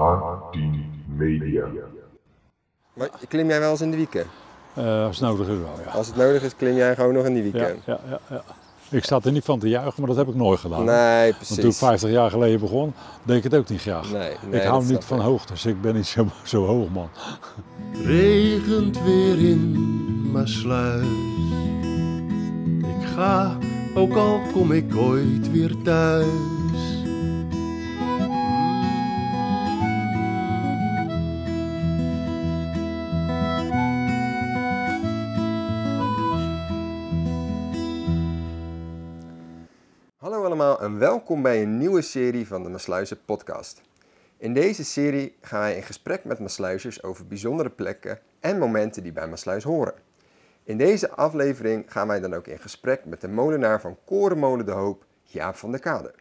H10 Media. Maar klim jij wel eens in de weekend? Eh, als het nodig is wel, ja. Als het nodig is, klim jij gewoon nog in de Ja, weekend? ja, ja, ja. Ik sta er niet van te juichen, maar dat heb ik nooit gedaan. Nee, Want toen ik precies. 50 jaar geleden begon, deed ik het ook niet graag. Nee, nee, ik hou niet van ik. hoogtes, ik ben niet zo, zo hoog man. regent weer in mijn sluis. Ik ga, ook al kom ik ooit weer thuis. Welkom bij een nieuwe serie van de Maasluizen podcast. In deze serie gaan wij in gesprek met Maasluizers over bijzondere plekken en momenten die bij Maasluis horen. In deze aflevering gaan wij dan ook in gesprek met de molenaar van Korenmolen de Hoop, Jaap van der Kade.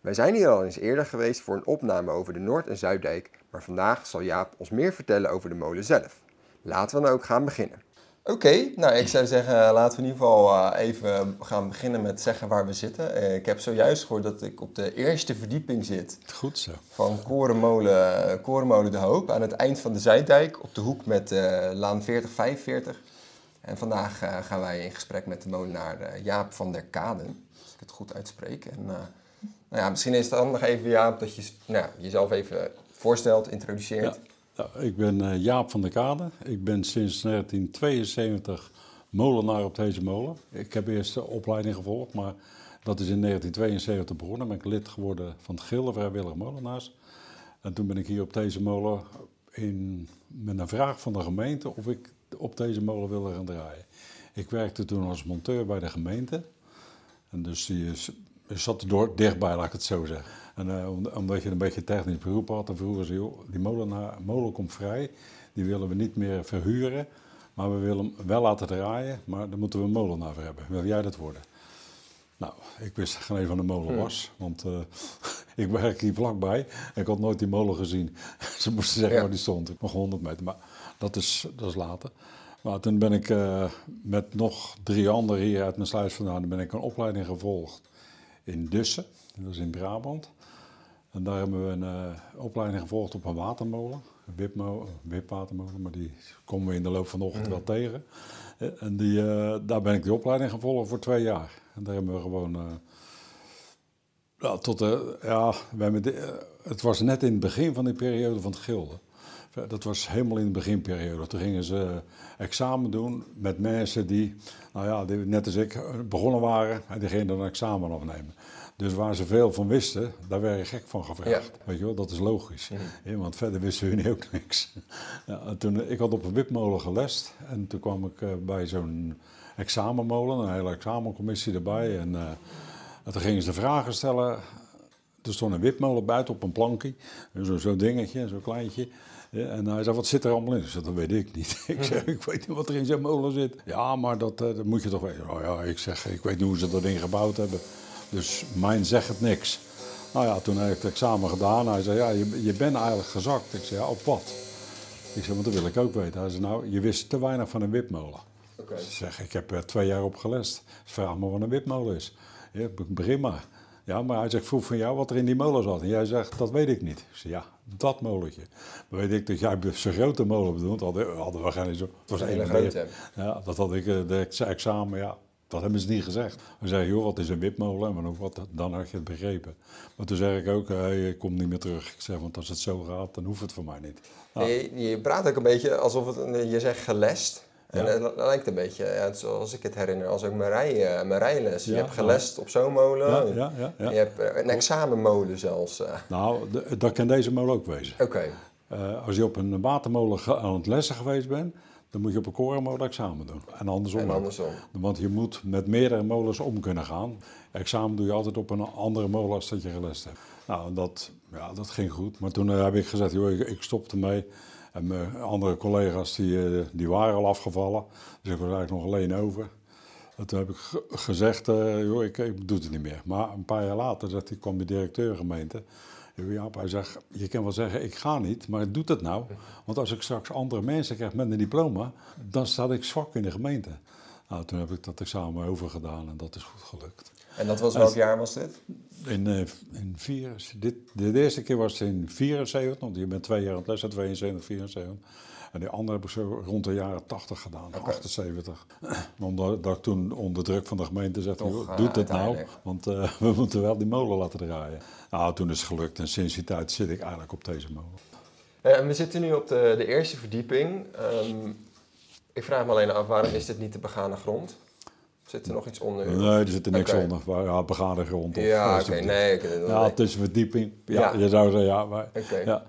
Wij zijn hier al eens eerder geweest voor een opname over de Noord- en Zuiddijk, maar vandaag zal Jaap ons meer vertellen over de molen zelf. Laten we dan ook gaan beginnen. Oké, nou ik zou zeggen laten we in ieder geval eh, even gaan beginnen met zeggen waar we zitten. Eh, ik heb zojuist gehoord dat ik op de eerste verdieping zit Goed zo. van Korenmolen, Korenmolen de Hoop aan het eind van de Zuiddijk op de hoek met eh, laan 4045. En vandaag eh, gaan wij in gesprek met de molenaar eh, Jaap van der Kaden, als ik het goed uitspreek. En, eh, nou ja, misschien is het handig even Jaap dat je nou, jezelf even voorstelt, introduceert. Ja. Ik ben eh, Jaap van der Kade. Ik ben sinds 1972 molenaar op deze molen. Ik heb eerst de opleiding gevolgd, maar dat is in 1972 begonnen. Ben ik lid geworden van het Gilde Vrijwillige Molenaars. En toen ben ik hier op deze molen in, met een vraag van de gemeente of ik op deze molen wilde gaan draaien. Ik werkte toen als monteur bij de gemeente. En dus die zat er door, dichtbij, laat ik het zo zeggen. En eh, om- omdat je een beetje technisch beroep had, dan vroegen ze, joh, die molenaar, molen komt vrij, die willen we niet meer verhuren, maar we willen hem wel laten draaien, maar daar moeten we een molenaar voor hebben. Wil jij dat worden? Nou, ik wist geen een van de molen was, want eh, ik werk hier vlakbij en ik had nooit die molen gezien. Ze moesten zeggen Ja. waar die stond, ik nog 100 meter, maar dat is, dat is later. Maar toen ben ik eh, met nog drie anderen hier uit mijn sluis vandaan, ben ik een opleiding gevolgd in Dussen, dat is in Brabant. En daar hebben we een eh, opleiding gevolgd op een watermolen, een wipmo- wipwatermolen, maar die komen we in de loop van de ochtend wel tegen. Eh, En die, eh, daar ben ik die opleiding gevolgd voor twee jaar. En daar hebben we gewoon, ja, tot de, ja, we de- eh, het was net in het begin van die periode van het gilde. Dat was helemaal in de beginperiode. Toen gingen ze examen doen met mensen die, nou ja, die net als ik begonnen waren en die gingen dan een examen afnemen. Dus waar ze veel van wisten, daar werd je gek van gevraagd. Weet je wel, dat is logisch. Ja, want verder wisten hun ook niks. Ja, en toen, ik had op een wipmolen gelest en toen kwam ik eh, bij zo'n examenmolen, een hele examencommissie erbij. En, eh, en toen gingen ze vragen stellen. Er stond een wipmolen buiten op een plankje, zo'n zo dingetje, zo'n kleintje. Ja, en hij zei, wat zit er allemaal in? Ik zei, dat weet ik niet. Ik zeg, ik weet niet wat er in zo'n molen zit. Ja, maar dat, eh, dat moet je toch weten. Oh ja, ik zeg, ik weet niet hoe ze dat ding gebouwd hebben. Dus mijn zegt het niks. Nou ja, toen heb ik het examen gedaan. Hij zei, ja, je, je bent eigenlijk gezakt. Ik zei, ja, op wat? Ik zei, want dat wil ik ook weten. Hij zei, nou, je wist te weinig van een wipmolen. Oké. Ik zeg, ik heb er twee jaar op gelest. Vraag me wat een wipmolen is. Ja, begin maar. Ja, maar hij zegt, vroeg van jou wat er in die molen zat. En jij zegt, dat weet ik niet. Ik zeg, ja, dat molentje. Maar weet ik dat jij zo'n grote molen bedoelt, hadden, hadden we geen zo. Het was hele grote. Ja, dat had ik, eh, de ex- examen, ja, dat hebben ze niet gezegd. We zeggen, joh, wat is een wipmolen? En dan, wat, dan had je het begrepen. Maar toen zeg ik ook, hey, ik kom niet meer terug. Ik zeg, want als het zo gaat, dan hoeft het voor mij niet. Nou, Je, je praat ook een beetje alsof het, je zegt gelest. En li- lijkt een beetje, ja, zoals ik het herinner, als ook mijn, rij, eh, mijn rijles. Je hebt gelest op zo'n molen. ja, ja, ja, ja. En Je hebt eh, een examenmolen zelfs. eh. Nou, dat kan deze molen ook wezen. Oké, als je op een watermolen aan het lessen geweest bent, dan moet je op een korenmolen examen doen. En andersom. en andersom. Want je moet met meerdere molens om kunnen gaan. Examen doe je altijd op een andere molen als dat je gelest hebt. Nou, dat, ja, dat ging goed. Maar toen heb ik gezegd, joh, ik, ik stop ermee. En mijn andere collega's die, eh, die waren al afgevallen. Dus ik was eigenlijk nog alleen over. En toen heb ik ge- gezegd, eh, joh, ik, ik doe het niet meer. Maar een paar jaar later zegt, hij, kwam de directeur gemeente. Hij zegt, je kan wel zeggen, ik ga niet, maar doet het nou. Want als ik straks andere mensen krijg met een diploma, dan sta ik zwak in de gemeente. Nou, toen heb ik dat examen overgedaan en dat is goed gelukt. En dat was welk jaar was dit? In, eh, in vier, dit, de eerste keer was het in 74, want je bent twee jaar aan het lessen, 72, 74. En die andere heb ik zo rond de jaren 80 gedaan, 78. Omdat dat ik toen onder druk van de gemeente zei, Toch, eh, doe het nou, want eh, we moeten wel die molen laten draaien. Nou, toen is het gelukt en sinds die tijd zit ik eigenlijk op deze molen. En we zitten nu op de, de eerste verdieping. Ehm, ik vraag me alleen af, waarom is dit niet de begane grond? Zit er nog iets onder? Nee, er zit er niks onder. Ja, begane grond. Of, Ja, oké, verdieping. nee. Ik, Ja, is verdieping. Ja, Ja. je zou zeggen, ja. Maar, ja.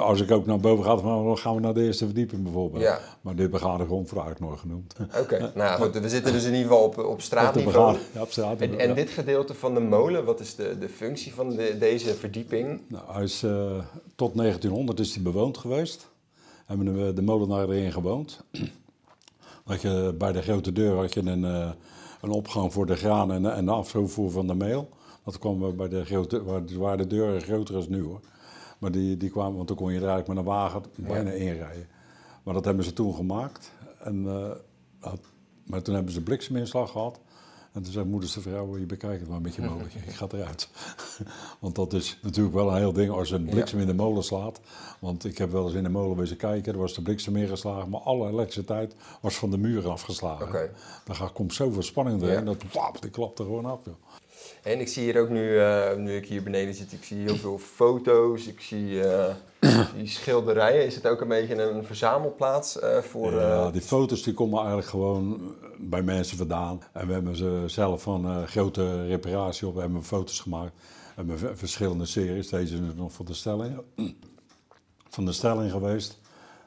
Als ik ook naar boven ga, dan gaan we naar de eerste verdieping bijvoorbeeld. Ja. Maar dit begane grond wordt eigenlijk nooit genoemd. Oké, nou ja, goed, we zitten dus in ieder geval op, op de straatniveau. ja, op straat. En, en dit gedeelte van de molen, wat is de, de functie van de, deze verdieping? Nou, hij is, eh, tot 1900 is hij bewoond geweest. Hebben we de molenaar erin gewoond. Dat je, bij de grote deur had je een, eh, een opgang voor de graan en, en de afvoer van de meel. Dat kwam bij de grote, waar, waar de deuren groter is nu hoor. Maar die, die kwamen, want dan kon je er eigenlijk met een wagen bijna inrijden. Maar dat hebben ze toen gemaakt. En, eh, maar toen hebben ze blikseminslag gehad. En toen zei moeders de vrouw, je bekijkt het maar met je molentje, ik ga eruit. Want dat is natuurlijk wel een heel ding als een bliksem in de molen slaat. Want ik heb wel eens in de molen wezen kijken, er was de bliksem ingeslagen, maar alle elektriciteit was van de muren afgeslagen. Gaat- komt zoveel spanning erin, Ja. dat wap, die klapt er gewoon af. Joh. En ik zie hier ook nu, eh, nu ik hier beneden zit, ik zie heel veel foto's, ik zie eh, die schilderijen. Is het ook een beetje een verzamelplaats eh, voor... eh, Ja, die foto's die komen eigenlijk gewoon bij mensen vandaan. En we hebben ze zelf van eh, grote reparatie op, we hebben foto's gemaakt. We hebben verschillende series, deze is nog van de stelling. Van de stelling geweest.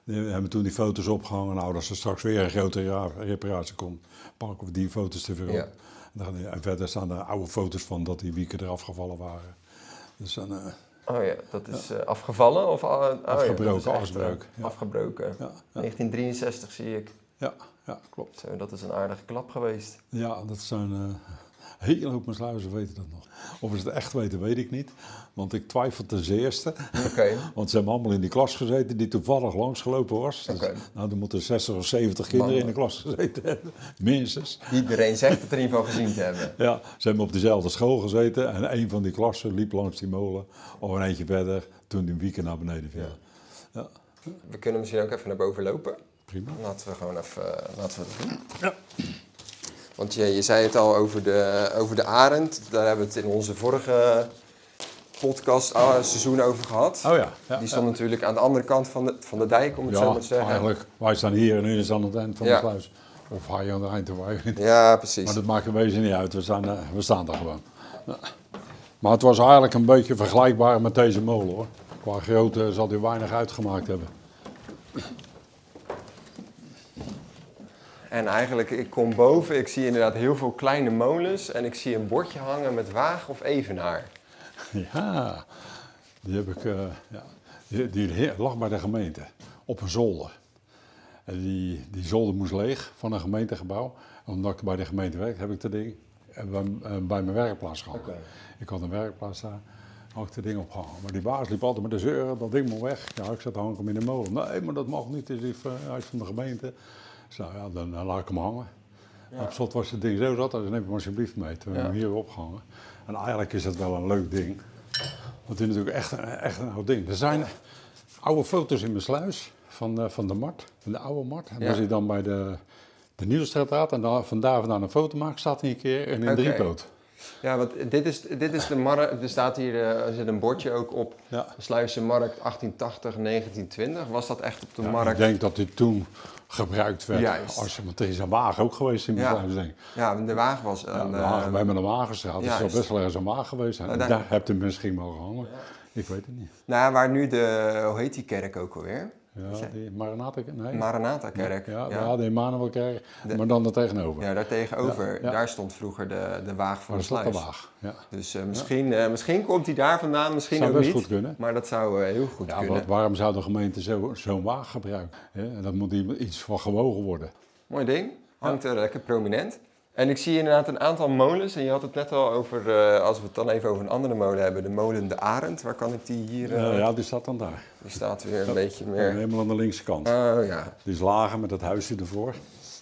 Die hebben toen die foto's opgehangen. Nou, als er straks weer een grote ra- reparatie komt, pakken we die foto's er weer op. Ja. En, verder staan er oude foto's van dat die wieken eraf gevallen waren. Dus dan, eh, Oh ja, dat is eh, afgevallen? Of, oh ja, dat Afgebroken, eh, afgebroken, ja. Afgebroken. ja, ja, 1963 zie ik. ja, ja, klopt. Zo, dat is een aardige klap geweest. Ja, dat zijn hele hoop sluizen weten dat nog. Of ze het echt weten, weet ik niet. Want ik twijfel ten zeerste. Oké. Want ze hebben allemaal in die klas gezeten die toevallig langsgelopen was. Dus, nou, er moeten 60 of 70 kinderen in de klas gezeten hebben. Minstens. Iedereen zegt het er in ieder gezien te hebben. Ja, ze hebben op dezelfde school gezeten. En een van die klassen liep langs die molen. Of een eentje verder toen die wieken naar beneden viel. Ja, We kunnen misschien ook even naar boven lopen. prima. Laten we gewoon even eh, laten we het doen. Want je, je zei het al over de, over de arend. Daar hebben we het in onze vorige podcast ah, seizoen over gehad. Oh ja. ja Die stond natuurlijk aan de andere kant van de, van de dijk, om het zo maar te zeggen. eigenlijk. Wij staan hier en u is aan het eind van de sluis. Of hij aan het eind of wij. Ja, precies. Maar dat maakt in wezen niet uit, we staan, eh, we staan daar gewoon. Maar het was eigenlijk een beetje vergelijkbaar met deze molen hoor. Qua grootte zal hij weinig uitgemaakt hebben. En eigenlijk, ik kom boven, ik zie inderdaad heel veel kleine molens. En ik zie een bordje hangen met waag of evenaar. Ja, die heb ik. eh, ja. Die, die lag bij de gemeente op een zolder. En die, die zolder moest leeg van een gemeentegebouw. Omdat ik bij de gemeente werk, heb ik dat ding eh, bij, eh, bij mijn werkplaats. Oké. Ik had een werkplaats daar, had ik dat ding opgehangen. Maar die baas liep altijd met de zeuren, dat ding moet weg. Ja, ik zat hang ik hem in de molen. Nee, maar dat mag niet, het is van de gemeente. Nou ja, dan, dan laat ik hem hangen. Op slot was het ding zo zat, dus neem hem alsjeblieft mee. Toen hebben we Ja. hem hier opgehangen. En eigenlijk is het wel een leuk ding. Want het is natuurlijk echt, een- echt een oud ding. Er zijn oude foto's in mijn sluis van, eh, van de Mart, van de oude Mart. En Ja. als je dan bij de, de Nieuwstraat en daar, vandaar vandaan een foto maakt, staat hij een keer in een Oké. driepoot. Ja, want dit is, dit is de markt. Er staat hier eh, er zit een bordje ook op. Ja. Sluizenmarkt 1880, 1920. Was dat echt op de Ja, markt? Ik denk dat dit toen gebruikt werd. Juist. Als, want er is een wagen ook geweest in mijn Ja. Ja, de wagen was Ja, een... we eh, hangen- we hebben een wagenstraat, dus zal juist. best wel ergens een wagen geweest zijn. Nou, daar hebt u misschien mogen hangen. Ik weet het niet. nou, waar nu de... Hoe heet die kerk ook alweer? Ja, die Maranatha, nee. Maranatha-kerk. Ja, ja. de Emmanuelkerk, De- maar dan er tegenover. Ja, daar tegenover. Ja. Daar stond vroeger de, de wagen van de de sluis. waag. Ja. Dus eh, misschien, eh, misschien komt hij daar vandaan, misschien Zou ook best niet. goed kunnen. Maar dat zou eh, heel goed Ja, kunnen. wat, waarom zou de gemeente zo- zo'n wagen gebruiken? hè? Dat moet iets van gewogen worden. Mooi ding. Hangt er lekker prominent. En ik zie inderdaad een aantal molens. En je had het net al over, eh, als we het dan even over een andere molen hebben, de molen De Arend. Waar kan ik die hier? eh, Eh, ja, die staat dan daar. Die staat weer een beetje meer. Helemaal aan de linkse kant. Oh ja. Die is lager met dat huisje ervoor.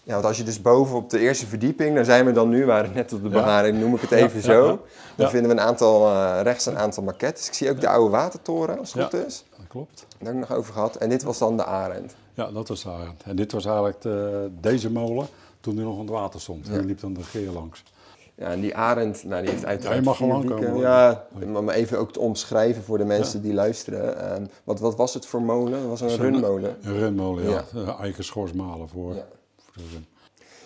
Ja, want als je dus boven op de eerste verdieping, daar zijn we dan nu, we waren net op de Ja. beharing, noem ik het even Ja, zo. ja, ja. Dan Ja. vinden we een aantal, eh, rechts een aantal maquettes. Ik zie ook de oude watertoren, als het Ja. goed is. Dat klopt. Daar heb ik nog over gehad. En dit was dan de Arend. Ja, dat was daar. En dit was eigenlijk de- deze molen toen die nog aan het water stond. Ja. Die liep dan de geer langs. Ja, en die Arend, nou, die heeft uiteraard Ja, je mag gewoon komen. Ja, maar maar even ook te omschrijven voor de mensen die luisteren. Ehm, wat, wat was het voor molen? Het was een runmolen. Een runmolen, ja. Ja. Eikenschoorsmalen voor, Ja. voor de run.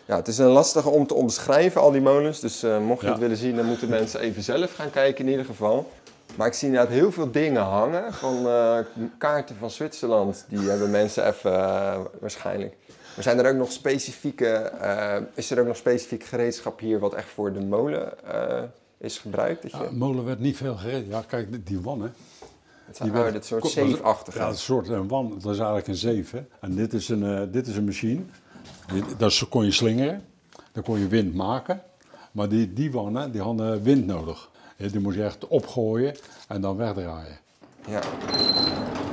Ja, het is een lastige om te omschrijven, al die molens. Dus eh, mocht je het willen zien, dan moeten mensen even zelf gaan kijken in ieder geval. Maar ik zie inderdaad heel veel dingen hangen. Van eh, kaarten van Zwitserland. Die hebben mensen even eh, waarschijnlijk. Maar zijn er ook nog specifieke, eh, is er ook nog specifiek gereedschap hier wat echt voor de molen eh, is gebruikt? Dat je, Ja, molen werd niet veel gereden. Ja, kijk, die- die wan, hè. het zijn, die dit soort zeefachtige. Ja, een soort een wan. Dat is eigenlijk een zeef, hè. En dit is een, eh, dit is een machine. Is- kon je slingeren. Dan kon je wind maken. Maar die, die wannen, die hadden wind nodig. Die moest je echt opgooien en dan wegdraaien. Ja.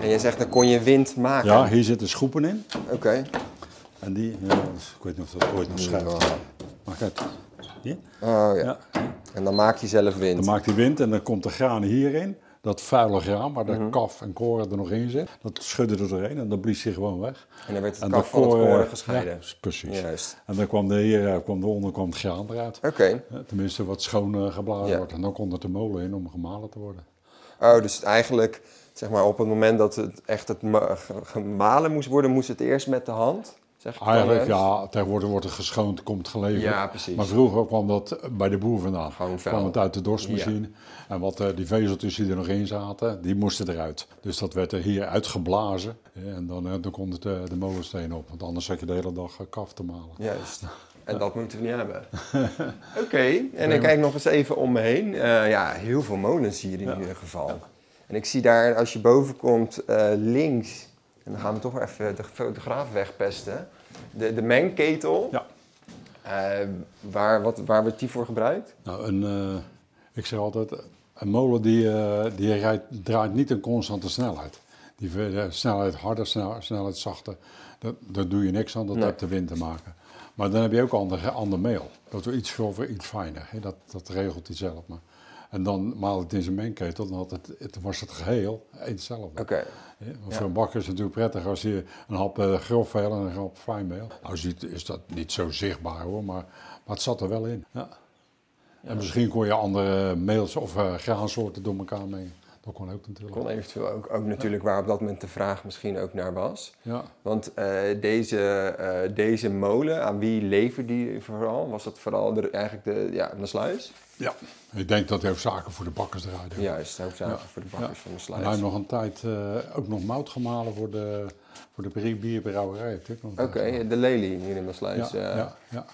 En je zegt, dan kon je wind maken. Ja, hier zitten schoepen in. Oké. En die, ja, ik weet niet of dat ooit nog schuift. Maar kijk, hier. Oh ja. Ja. En dan maak je zelf wind. Dan maakt hij wind en dan komt de graan hierin. Dat vuile graan waar de Mhm. kaf en koren er nog in zit. Dat schudde er doorheen en dan blies hij gewoon weg. En dan werd het En kaf van het koren- gescheiden. Ja, precies. Juist. En dan kwam de, hier kwam de onder kwam het graan eruit. Oké. Ja, Tenminste, wat schoon eh, geblazen Ja. wordt. En dan kon het de molen in om gemalen te worden. Oh, dus eigenlijk, zeg maar, op het moment dat het echt het ma- ge- gemalen moest worden, moest het eerst met de hand? Zeg ik dan Eigenlijk, ja, tegenwoordig wordt het geschoond, komt geleverd. Ja, precies. Maar vroeger kwam dat bij de boer vandaan. Gewoon vuil. kwam het uit de dorstmachine. En wat eh, die vezeltjes die er nog in zaten, die moesten eruit. Dus dat werd er hier uitgeblazen. En dan, eh, dan kon het, eh, de molensteen op. Want anders zat je de hele dag kaf te malen. Juist. En dat moeten we niet hebben. Oké, en ik kijk nog eens even om me heen. Ja, heel veel molens hier in Ja. ieder geval. En ik zie daar, als je boven komt, links, en dan gaan we toch even de fotograaf wegpesten, de, de mengketel. Ja. Eh, waar, wat, waar wordt die voor gebruikt? Nou, een, eh, ik zeg altijd, een molen die, eh, die rijdt, draait niet een constante snelheid. Die snelheid harder, snel, snelheid zachter, dat, daar doe je niks aan, dat Nee. heeft de wind te maken. Maar dan heb je ook ander, ander meel. Dat wordt iets grover, iets fijner. hè. Dat, dat regelt hij zelf maar. En dan maal het in zijn mengketel, dan had het, het was het geheel hetzelfde. Want Ja. Voor een bakker is het natuurlijk prettig als je een hap grof meel en een hap fijn meel. Nou ziet, is dat niet zo zichtbaar hoor, maar, maar het zat er wel in. Ja. En misschien kon je andere meels of eh, graansoorten door elkaar mengen. Dat kon ook natuurlijk. Kon eventueel ook, ook natuurlijk waar op dat moment de vraag misschien ook naar was. Ja. Want eh, deze, eh, deze molen, aan wie leverde die vooral? Was dat vooral de, eigenlijk de, ja, de sluis? ja, ik denk dat hij ook zaken voor de bakkers draaide. Juist, hoofdzakelijk Ja. voor de bakkers Ja. van de En hij sluis. heeft nog een tijd eh, ook nog mout gemalen voor de, voor de bier- bierbrouwerij. ook Oké, de lelie hier in de sluis. ja, Ja,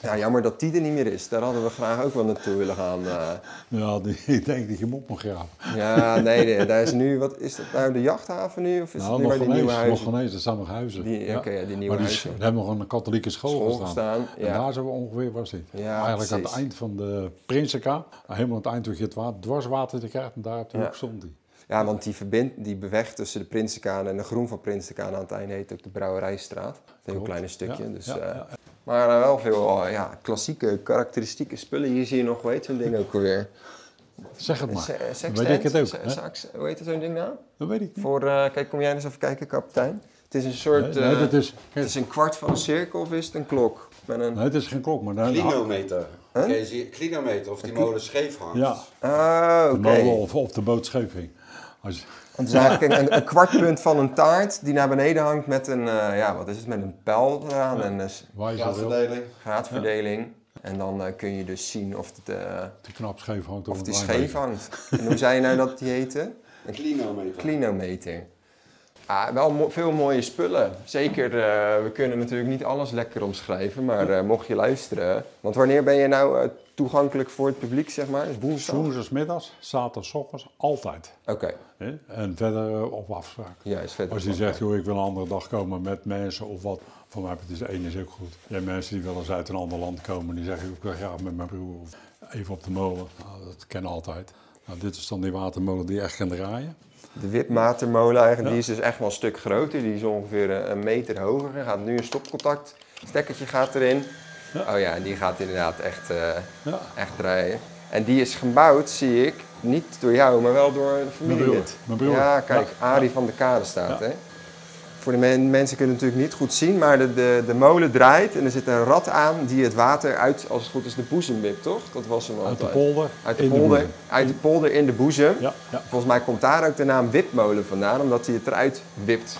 ja, ja. ja, jammer dat die er niet meer is. Daar hadden we graag ook wel naartoe willen gaan. eh. ja die, ik denk dat je hem op moet graven. ja, nee, nee, daar is nu, wat is dat nou, de jachthaven nu? Of is nou, het nu nog die nieuwe huizen? nog geen eens, staan nog huizen. Die, ja. Oké, ja, die nieuwe Maar die, huizen. we hebben nog een katholieke school, School gestaan. gestaan, En ja. daar zo ongeveer was dit. Ja, Eigenlijk aan het eind van de Prinsenka, helemaal aan het eind toen je het water, dwarswater te krijgt, en daar op de Ja. hoek stond hij. Ja, want die, verbind, die beweg tussen de Prinsenkaan en de Groen van Prinsenkaan aan het einde heet ook de Brouwerijstraat. Een heel Klopt. klein stukje. Ja, dus, ja, eh, ja. Maar eh, wel veel eh, ja, klassieke, karakteristieke spullen. Hier zie je nog, heet zo'n ding ook alweer? Zeg het maar. Dan Sextant? weet ik het ook. Se- hè? sax- hoe heet zo'n ding nou? Dat weet ik niet. Voor, eh, kijk, kom jij eens even kijken, kapitein. Het is een soort, Nee, nee, eh, dat is, het is een kwart van een cirkel of is het een klok? Met een... nee, het is geen klok, maar dan, Klinometer. Huh? Oké, zie je, klinometer, of die molen scheef hangt. Ja, Ah, de oké. molen of, of de boot scheef. Als, Het is eigenlijk een, een kwartpunt van een taart die naar beneden hangt met een, eh, ja, wat is het, met een pijl eraan en een wil, Graadverdeling. graadverdeling. En dan eh, kun je dus zien of het, eh, te knap scheef hangt. of een die scheef hangt. En hoe zei je nou dat die heette? Klinometer. Klinometer. Ah, wel mo- veel mooie spullen. Zeker, eh, we kunnen natuurlijk niet alles lekker omschrijven, maar eh, mocht je luisteren. Want wanneer ben je nou eh, toegankelijk voor het publiek, zeg maar? Dus woensdag? Woensdagsmiddags, zaterdagochtends, altijd. Oké? En verder op afspraak. juist. Vet. Als je zegt, joh, ik wil een andere dag komen met mensen of wat, van mij het is ene is ook goed. Je hebt mensen die wel eens uit een ander land komen, die zeggen, ik wil graag met mijn broer of even op de molen. Nou, dat ken altijd. Nou, dit is dan die watermolen die echt kan draaien. De witmatermolen eigenlijk, die is dus echt wel een stuk groter. Die is ongeveer een meter hoger. Er gaat nu een stopcontact Stekkertje gaat erin. Ja. Oh ja, en die gaat inderdaad echt, Ja. echt draaien. En die is gebouwd, zie ik, niet door jou, maar wel door de familie. broer. Mijn broer. Ja, kijk, Ja. Arie van de Kade staat, hè. Voor de men- mensen kunnen het natuurlijk niet goed zien, maar de, de, de molen draait en er zit een rat aan die het water uit, als het goed is, de boezem wipt, toch? Dat was hem Uit de altijd. polder. Uit de polder, uit de polder in de boezem. Ja, ja. Volgens mij komt daar ook de naam wipmolen vandaan, omdat hij het eruit wipt.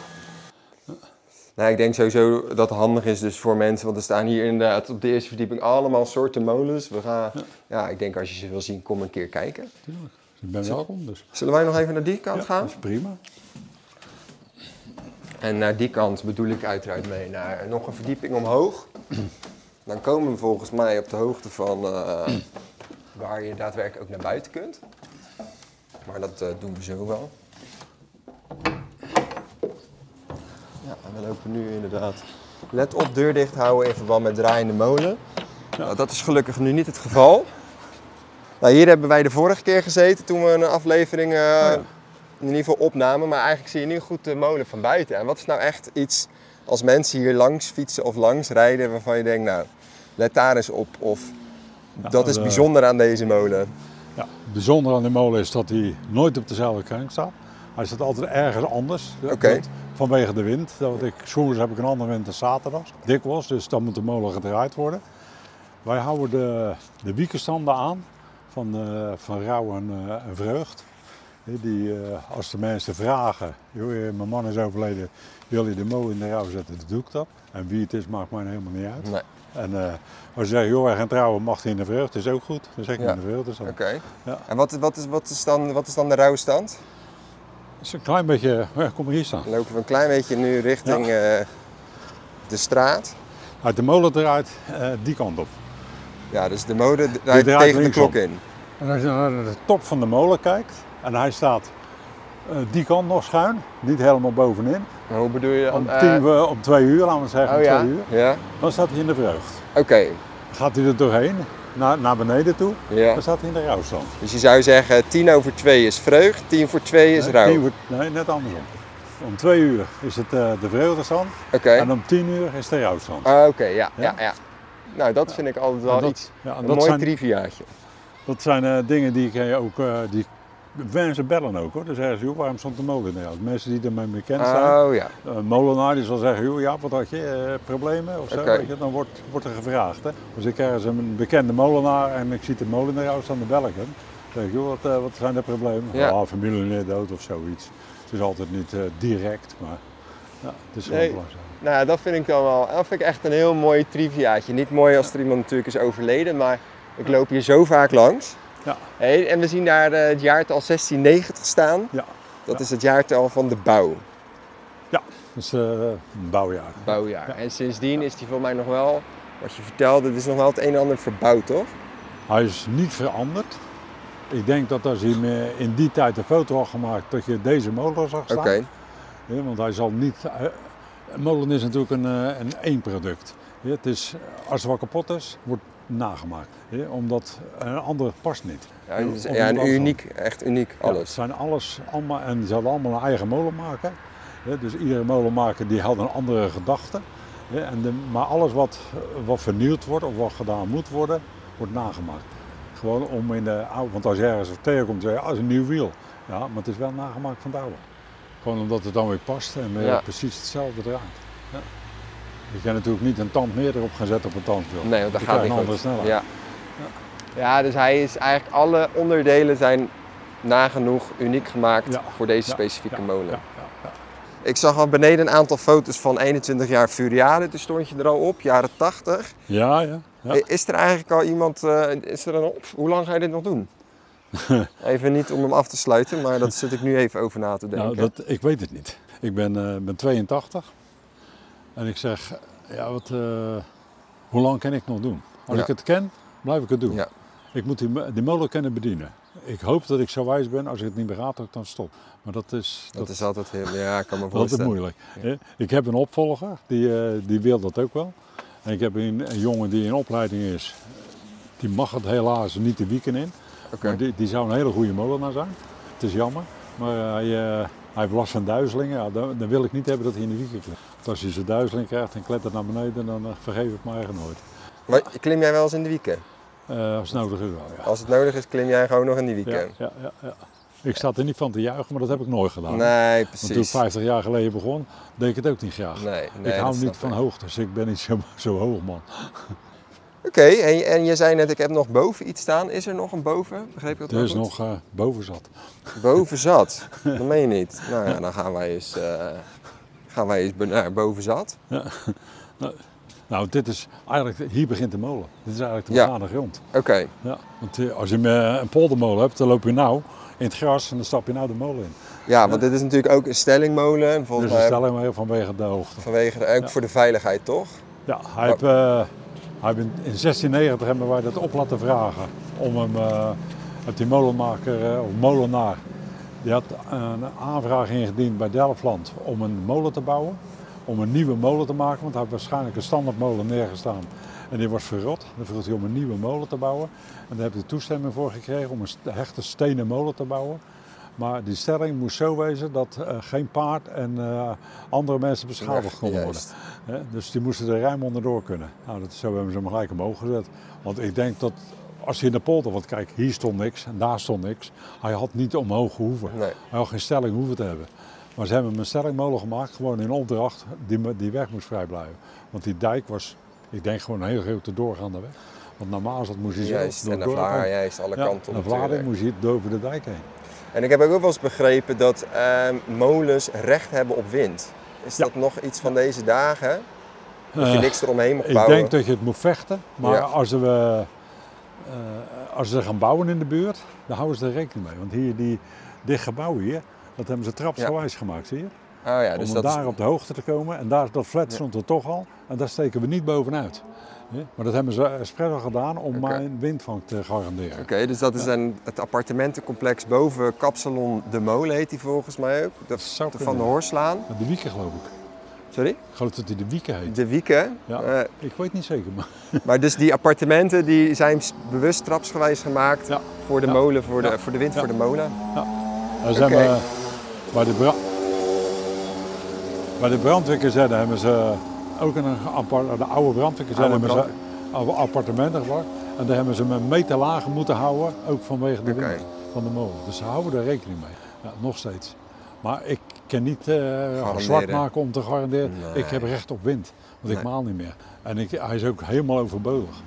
Nou, ik denk sowieso dat het handig is dus voor mensen, want er staan hier inderdaad op de eerste verdieping allemaal soorten molens. We gaan, ja. ik denk als je ze wil zien, kom een keer kijken. Tuurlijk. Ik ben welkom. Dus. Zullen wij nog even naar die kant Ja, gaan? dat is prima. En naar die kant bedoel ik uiteraard mee naar nog een verdieping omhoog. Dan komen we volgens mij op de hoogte van eh, waar je daadwerkelijk ook naar buiten kunt. Maar dat eh, doen we zo wel. Ja, en we lopen nu inderdaad. Let op, deur dicht houden in verband met draaiende molen. Nou, dat is gelukkig nu niet het geval. Nou, hier hebben wij de vorige keer gezeten toen we een aflevering eh, in ieder geval opnamen. Maar eigenlijk zie je nu goed de molen van buiten. En wat is nou echt iets als mensen hier langs fietsen of langs rijden waarvan je denkt, nou, let daar eens op. Of dat is de- bijzonder aan deze molen. Ja, het bijzondere aan de molen is dat hij nooit op dezelfde kring staat. Hij staat altijd ergens anders. Dat- Vanwege de wind. Dat ik, soms heb ik een andere wind dan zaterdags. Dikwijls, dus dan moet de molen gedraaid worden. Wij houden de, de wiekenstanden aan van, eh, van rouw en, eh, en vreugd. Die, eh, als de mensen vragen, "Joh, eh, mijn man is overleden, wil je de molen in de rouw zetten, dan doe ik dat. En wie het is, maakt mij helemaal niet uit. Nee. En eh, als je zegt, joh, wij gaan trouwen, mag hij in de vreugd, is ook goed. Dan zeg ik Ja. in de vreugd. Dan Oké. Ja. En wat, wat, is, wat, is dan, wat is dan de rouwstand? is een klein beetje, ja, kom maar hier staan. Dan lopen we een klein beetje nu richting de straat. Uit de molen eruit, eh, die kant op. Ja, dus de mode draait draait tegen de klok in. En als je naar de top van de molen kijkt, en hij staat eh, die kant nog schuin, niet helemaal bovenin. Maar hoe bedoel je? Om, tien, we- om twee uur, laten we zeggen, oh ja? twee uur. Ja, Dan staat hij in de vreugd. oké. Gaat hij er doorheen, naar, naar beneden toe, Ja. dan staat hij in de rouwstand. Dus je zou zeggen, tien over twee is vreugd, tien voor twee is Nee, rouw. voor- nee, net andersom. Om twee uur is het eh, de vreugdestand en om tien uur is de rouwstand. Ah, Oké, ja, ja, Ja. ja. Nou, dat vind ik altijd wel dat- iets. ja, een mooi zijn- triviaatje. Dat zijn dingen die je ook, die mensen bellen ook hoor. Dan zeggen ze, joh, waarom stond de molen de rouw? Mensen die ermee bekend zijn. Oh ja. Een molenaar die zal zeggen, joh, ja, wat had je, eh, problemen of zo, Oké. weet je, dan wordt, wordt er gevraagd. Hè? Dus ik ergens een bekende molenaar en ik zie de molen in de rouw staan, dan zeg ik, joh, wat, eh, wat zijn de problemen? Ja. Ja, familielid dood of zoiets. Het is altijd niet eh, direct, maar ja, het is wel Nee. belangrijk. Nou, dat vind ik dan wel. Dat vind ik echt een heel mooi triviaatje. Niet mooi als er iemand natuurlijk is overleden, maar ik loop hier zo vaak langs. Ja. Hey, en we zien daar eh, het jaartal 1690 staan. Ja, Dat Ja. is het jaartal van de bouw. dat is eh, een bouwjaar. Bouwjaar. Ja. En sindsdien is die voor mij nog wel, wat je vertelde, er is nog wel het een en ander verbouwd, toch? Hij is niet veranderd. Ik denk dat als hij in die tijd een foto had gemaakt, dat je deze molen zag Oké. staan. Ja, want hij zal niet. eh, Een molen is natuurlijk een, een één product. Ja, het is, als er wat kapot is, wordt nagemaakt. Ja, omdat een ander past niet. Ja, ja, uniek, echt uniek Ja, het alles. zijn alles allemaal, en ze hadden allemaal een eigen molen maken. Ja, dus iedere molenmaker die had een andere gedachte. Ja, en de, maar alles wat, wat vernieuwd wordt of wat gedaan moet worden, wordt nagemaakt. Gewoon om in de oude, want als je ergens tegenkomt, zeg je, ah, dat is een nieuw wiel. Ja, maar het is wel nagemaakt van het oude. Gewoon omdat het dan weer past en Ja. precies hetzelfde draait. Ja. Je kan natuurlijk niet een tand meer erop gaan zetten op een tandwiel. Nee, want dat gaat niet een andere snelheid. Ja. ja, dus hij is eigenlijk alle onderdelen zijn nagenoeg uniek gemaakt Ja. voor deze Ja, specifieke ja, molen. ja, ja, ja. Ik zag al beneden een aantal foto's van 21 jaar Furiade. Toen stond je er al op, jaren 80. Ja, ja. ja. Is er eigenlijk al iemand, eh, is er een op? Hoe lang ga je dit nog doen? even niet om hem af te sluiten, maar dat zit ik nu even over na te denken. Nou, dat, ik weet het niet. Ik ben, eh, ben 82 en ik zeg, ja, wat, eh, hoe lang kan ik nog doen? Als Ja. ik het ken, blijf ik het doen. Ja. Ik moet die, mo- die molen kunnen bedienen. Ik hoop dat ik zo wijs ben, als ik het niet meer raad, dan stop. Maar dat is, dat is altijd heel, ja, ik kan me dat is voorstellen. moeilijk. Ik heb een opvolger, die, eh, die wil dat ook wel. En ik heb een, een jongen die in opleiding is, die mag het helaas niet de weekend in. Oké. Maar die, die zou een hele goede molenaar zijn. Het is jammer. Maar hij, eh, Hij heeft last van duizelingen. Ja, dan, dan wil ik niet hebben dat hij in de wieken klimt. Want als hij zijn duizeling krijgt en klettert naar beneden, dan eh, vergeef ik me eigen nooit. Maar klim jij wel eens in de wieken? Eh, als het nodig is wel, ja. Als het nodig is, klim jij gewoon nog in die wieken? ja, ja, ja. Ik sta er niet van te juichen, maar dat heb ik nooit gedaan. Nee, Want toen ik precies. 50 jaar geleden begon, deed ik het ook niet graag. Nee, nee, ik hou niet van ik. hoogtes, ik ben niet zo, zo hoog man. Oké, en, en je zei net, ik heb nog boven iets staan. Is er nog een boven? Begreep je dat Er wel is nog eh, boven zat. Boven zat. Dat meen je niet. Nou ja, dan gaan wij eens, eh, gaan wij eens naar boven zat. Nou, dit is eigenlijk, hier begint de molen. Dit is eigenlijk de Ja. begane grond. Oké, Ja, want eh, als je een poldermolen hebt, dan loop je nou in het gras en dan stap je nou de molen in. ja, want dit is natuurlijk ook een stellingmolen. Volgens dat mij stel ik maar vanwege de hoogte. vanwege de, ook Ja. voor de veiligheid, toch? Ja, hij heeft, eh, in, in 1690 hebben wij dat op laten vragen om hem, uit die molenmaker, eh, of molenaar, die had een aanvraag ingediend bij Delftland om een molen te bouwen, om een nieuwe molen te maken, want hij had waarschijnlijk een standaardmolen neergestaan en die was verrot. Dan vroeg hij om een nieuwe molen te bouwen en daar heb hij toestemming voor gekregen om een hechte stenen molen te bouwen. Maar die stelling moest zo wezen dat eh, geen paard en eh, andere mensen beschadigd konden worden. Dus die moesten er ruim onderdoor kunnen. Nou, dat, zo hebben ze hem gelijk omhoog gezet. Want ik denk dat als je in de polder, want kijk, hier stond niks en daar stond niks. Hij had niet omhoog gehoeven. Nee. Hij had geen stelling hoeven te hebben. Maar ze hebben hem een stellingmolen gemaakt, gewoon in opdracht, die, die weg moest vrij blijven. Want die dijk was, ik denk gewoon een heel grote doorgaande weg. Want normaal zat moest hij zo Juist, door en naar Vlaar, juist, alle Ja, kanten op naar Vlaarding natuurlijk. moest hij over de dijk heen. En ik heb ook wel eens begrepen dat ehm, molens recht hebben op wind. Is Ja. dat nog iets van deze dagen? Dat je Eh, niks eromheen mag Ik bouwen? denk dat je het moet vechten, maar Ja. als, we, eh, als ze gaan bouwen in de buurt, dan houden ze er rekening mee. Want hier, die, dit gebouw hier, dat hebben ze trapsgewijs gemaakt, zie je? Oh ja, dus Om dat daar is... op de hoogte te komen. En daar, dat flat Ja. stond er toch al. En daar steken we niet bovenuit. Ja, Maar dat hebben ze expres al gedaan om Oké. mijn windvang te garanderen. Oké, dus dat is een, het appartementencomplex boven Kapsalon De Molen heet die volgens mij ook. De, de. Van de Horslaan. De Wieken geloof ik. Sorry? Ik geloof dat hij de Wieken heet. De Wieken. Ja. Eh, Ik weet niet zeker, maar maar dus die appartementen die zijn bewust trapsgewijs gemaakt Ja. voor de Ja. molen, voor de, Ja. voor de wind, Ja. voor de molen. dan zijn Oké. we bij de, bij de brandweerkazerne hebben ze ook in een apart, de oude brandweerkazerne hebben ze oude appartementen. En daar hebben ze een meter lager moeten houden, ook vanwege de wind van de molen. Dus ze houden er rekening mee. Ja, nog steeds. Maar ik kan niet eh zwart maken om te garanderen. Nee. Ik heb recht op wind, want ik maal niet meer. En ik, hij is ook helemaal overbodig.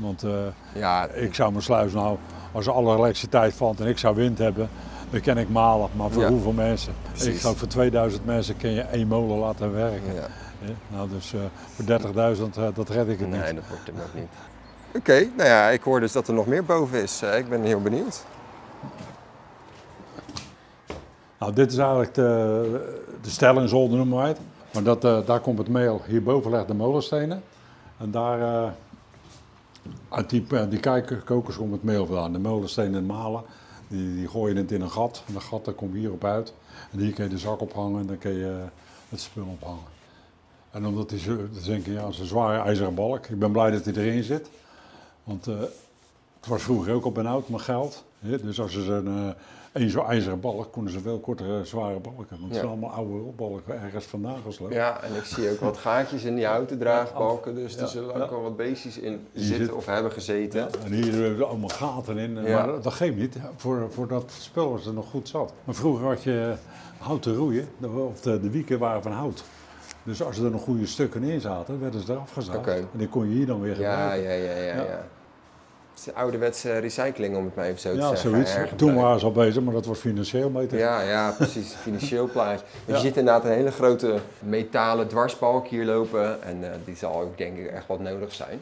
Want eh, Ja, ik zou mijn sluis nou, als alle elektriciteit valt en ik zou wind hebben, dan kan ik malen. Maar voor Ja. hoeveel mensen? Precies. Ik geloof voor 2000 mensen kun je één molen laten werken. ja. Nou, dus eh, voor 30.000, eh, dat red ik het Nee, niet. dat wordt hem ook niet. Oké, nou ja, ik hoor dus dat er nog meer boven is. Eh, ik ben heel benieuwd. Nou, dit is eigenlijk de, de stellingzolder noemen wij het. Maar dat, daar komt het meel, hierboven legt de molenstenen. En daar, uit die, eh, die komt het meel vandaan. De molenstenen malen, die, die gooien het in een gat. En dat gat daar komt hierop uit. En hier kun je de zak ophangen en dan kun je het spul ophangen. En omdat zo, dan denk je, ja, is een zware ijzeren balk. Ik ben blij dat hij erin zit. Want eh, het was vroeger ook op benauwd met geld. Dus als ze zo'n eh één zo'n ijzeren balk, konden ze veel kortere zware balken. Want het zijn allemaal oude balken ergens vandaan gesloten. Ja, en ik zie ook wat gaatjes in die houten draagbalken. Dus er zullen ook al wat beestjes in zitten zit- of hebben gezeten. Ja, en hier hebben we allemaal gaten in. Maar dat geeft niet. Voor, voor dat spul was het nog goed zat. Maar vroeger had je houten roeien. de- Of de, de wieken waren van hout. Dus als er nog goede stukken in zaten, werden ze eraf gezaagd. En die kon je hier dan weer Ja, gebruiken. ja, ja, ja. Ja. ja. Het is de ouderwetse recycling, om het maar even zo te Ja, zeggen. zoiets. Erg Toen waren ze al bezig, maar dat was financieel beter. Ja, ja, precies. Financieel plaatje. Ja. Je ziet inderdaad een hele grote metalen dwarsbalk hier lopen. En eh, die zal ook denk ik echt wat nodig zijn.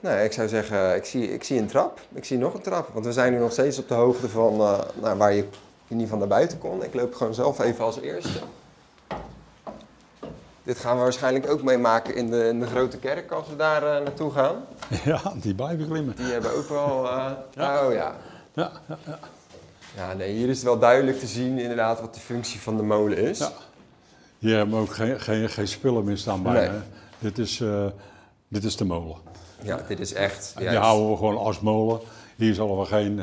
Nou, ik zou zeggen, ik zie, ik zie een trap. Ik zie nog een trap. Want we zijn nu nog steeds op de hoogte van eh, nou, waar je in ieder geval naar buiten kon. Ik loop gewoon zelf even als eerste. Dit gaan we waarschijnlijk ook meemaken in de, in de grote kerk als we daar eh, naartoe gaan. Ja, die blijven klimmen. Die hebben ook wel... eh, Ja. Oh ja. Ja, ja, ja. Ja, nee, hier is het wel duidelijk te zien inderdaad wat de functie van de molen is. Ja. Hier hebben we ook geen, geen, geen spullen meer staan bij. Nee. hè. Dit, is, eh, dit is de molen. Ja, dit is echt. Die juist. houden we gewoon als molen. Hier zal er wel geen,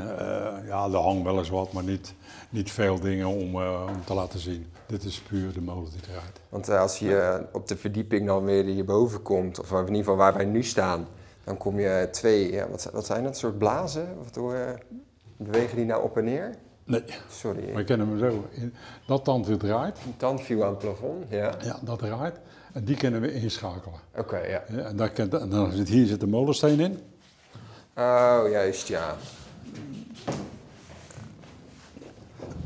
ja, er hangt wel eens wat, maar niet, niet veel dingen om, om te laten zien. Dit is puur de molen die draait. Want eh, als je eh, op de verdieping dan weer hierboven komt, of in ieder geval waar wij nu staan, dan kom je twee, ja, wat, wat zijn dat, soort blazen? Wat eh, bewegen die nou op en neer? Nee, Sorry, maar kan hem zo, dat tandwiel draait, een tand viel aan het plafond, ja. ja, dat draait, en die kunnen we inschakelen. Oké, ja. Ja, en, daar kan, en dan zit, hier zit de molensteen in. Oh, juist, ja.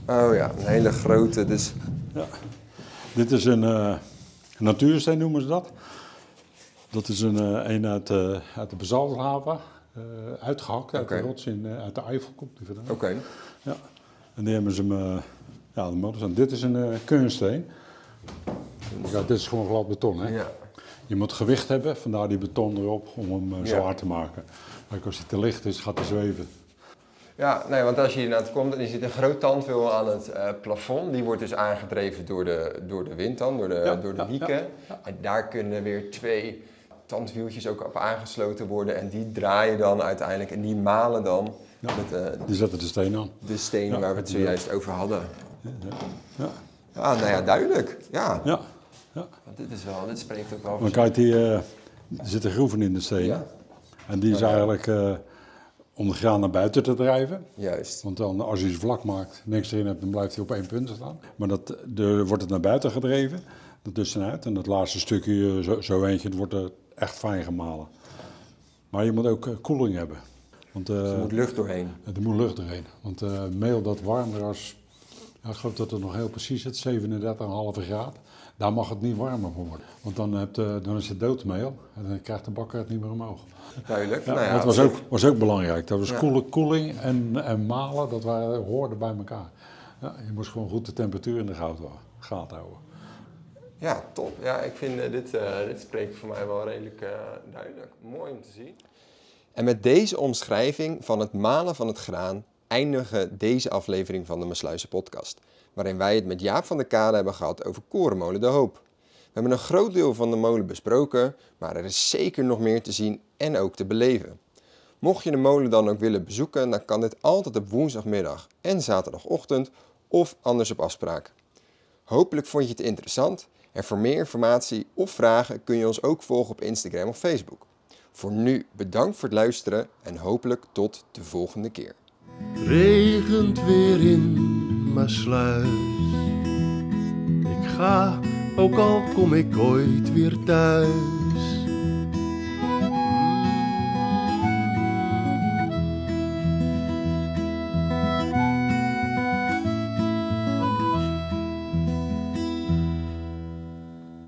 Oh ja, een hele grote, dus... Ja. Dit is een eh, natuursteen noemen ze dat. Dat is een, eh, een uit, eh, uit de basaltlava, eh uitgehakt uit de rots in, uit de Eifel komt die vandaan. Oké. Ja. En die hebben ze hem, eh, ja, de molensteen. Dit is een keurnsteen. Ja, dit is gewoon glad beton, hè? Ja. Je moet gewicht hebben, vandaar die beton erop, om hem Ja. zwaar te maken. Kijk, als hij te licht is, gaat hij zweven. Ja, nee, want als je hier naartoe komt en je ziet een groot tandwiel aan het eh, plafond, die wordt dus aangedreven door de, door de wind dan, door de, Ja, door de ja, wieken. ja, ja. En daar kunnen weer twee tandwieltjes ook op aangesloten worden en die draaien dan uiteindelijk en die malen dan Ja. met eh, Die zetten de steen aan. de stenen Ja, waar we het zojuist over hadden. Ja, Ja, nou ja, duidelijk. Ja, ja. ja. want dit is wel, dit spreekt ook wel Maar kijk, die, eh, er zitten groeven in de stenen. Ja. En die is eigenlijk eh, om de graan naar buiten te drijven. Juist. Want dan, als je iets vlak maakt, niks erin hebt, dan blijft hij op één punt staan. Maar dat, de, wordt het naar buiten gedreven, ertussenuit. En dat laatste stukje, zo, zo eentje, dat wordt er echt fijn gemalen. Maar je moet ook eh, koeling hebben. Want eh, Er moet lucht doorheen. er moet lucht doorheen. Want eh, meel dat warmer als, ja, ik geloof dat het nog heel precies is, 37,5 graad. Daar mag het niet warmer voor worden. Want dan, hebt, dan is het doodmeel en dan krijgt de bakker het niet meer omhoog. Duidelijk. Ja, nou ja, dat was ook, was ook belangrijk. Dat was Ja. koeling, koeling en, en malen, dat waren, hoorden bij elkaar. Ja, je moest gewoon goed de temperatuur in de gaten houden. Ja, top. Ja, ik vind eh, dit, eh, dit spreekt voor mij wel redelijk eh, duidelijk. Mooi om te zien. En met deze omschrijving van het malen van het graan eindigen deze aflevering van de Mesluizen podcast. Waarin wij het met Jaap van der Kade hebben gehad over Korenmolen de Hoop. We hebben een groot deel van de molen besproken, maar er is zeker nog meer te zien en ook te beleven. Mocht je de molen dan ook willen bezoeken, dan kan dit altijd op woensdagmiddag en zaterdagochtend of anders op afspraak. Hopelijk vond je het interessant en voor meer informatie of vragen kun je ons ook volgen op Instagram of Facebook. Voor nu bedankt voor het luisteren en hopelijk tot de volgende keer. regent weer in Maasluis. Ik ga, ook al kom ik ooit weer thuis.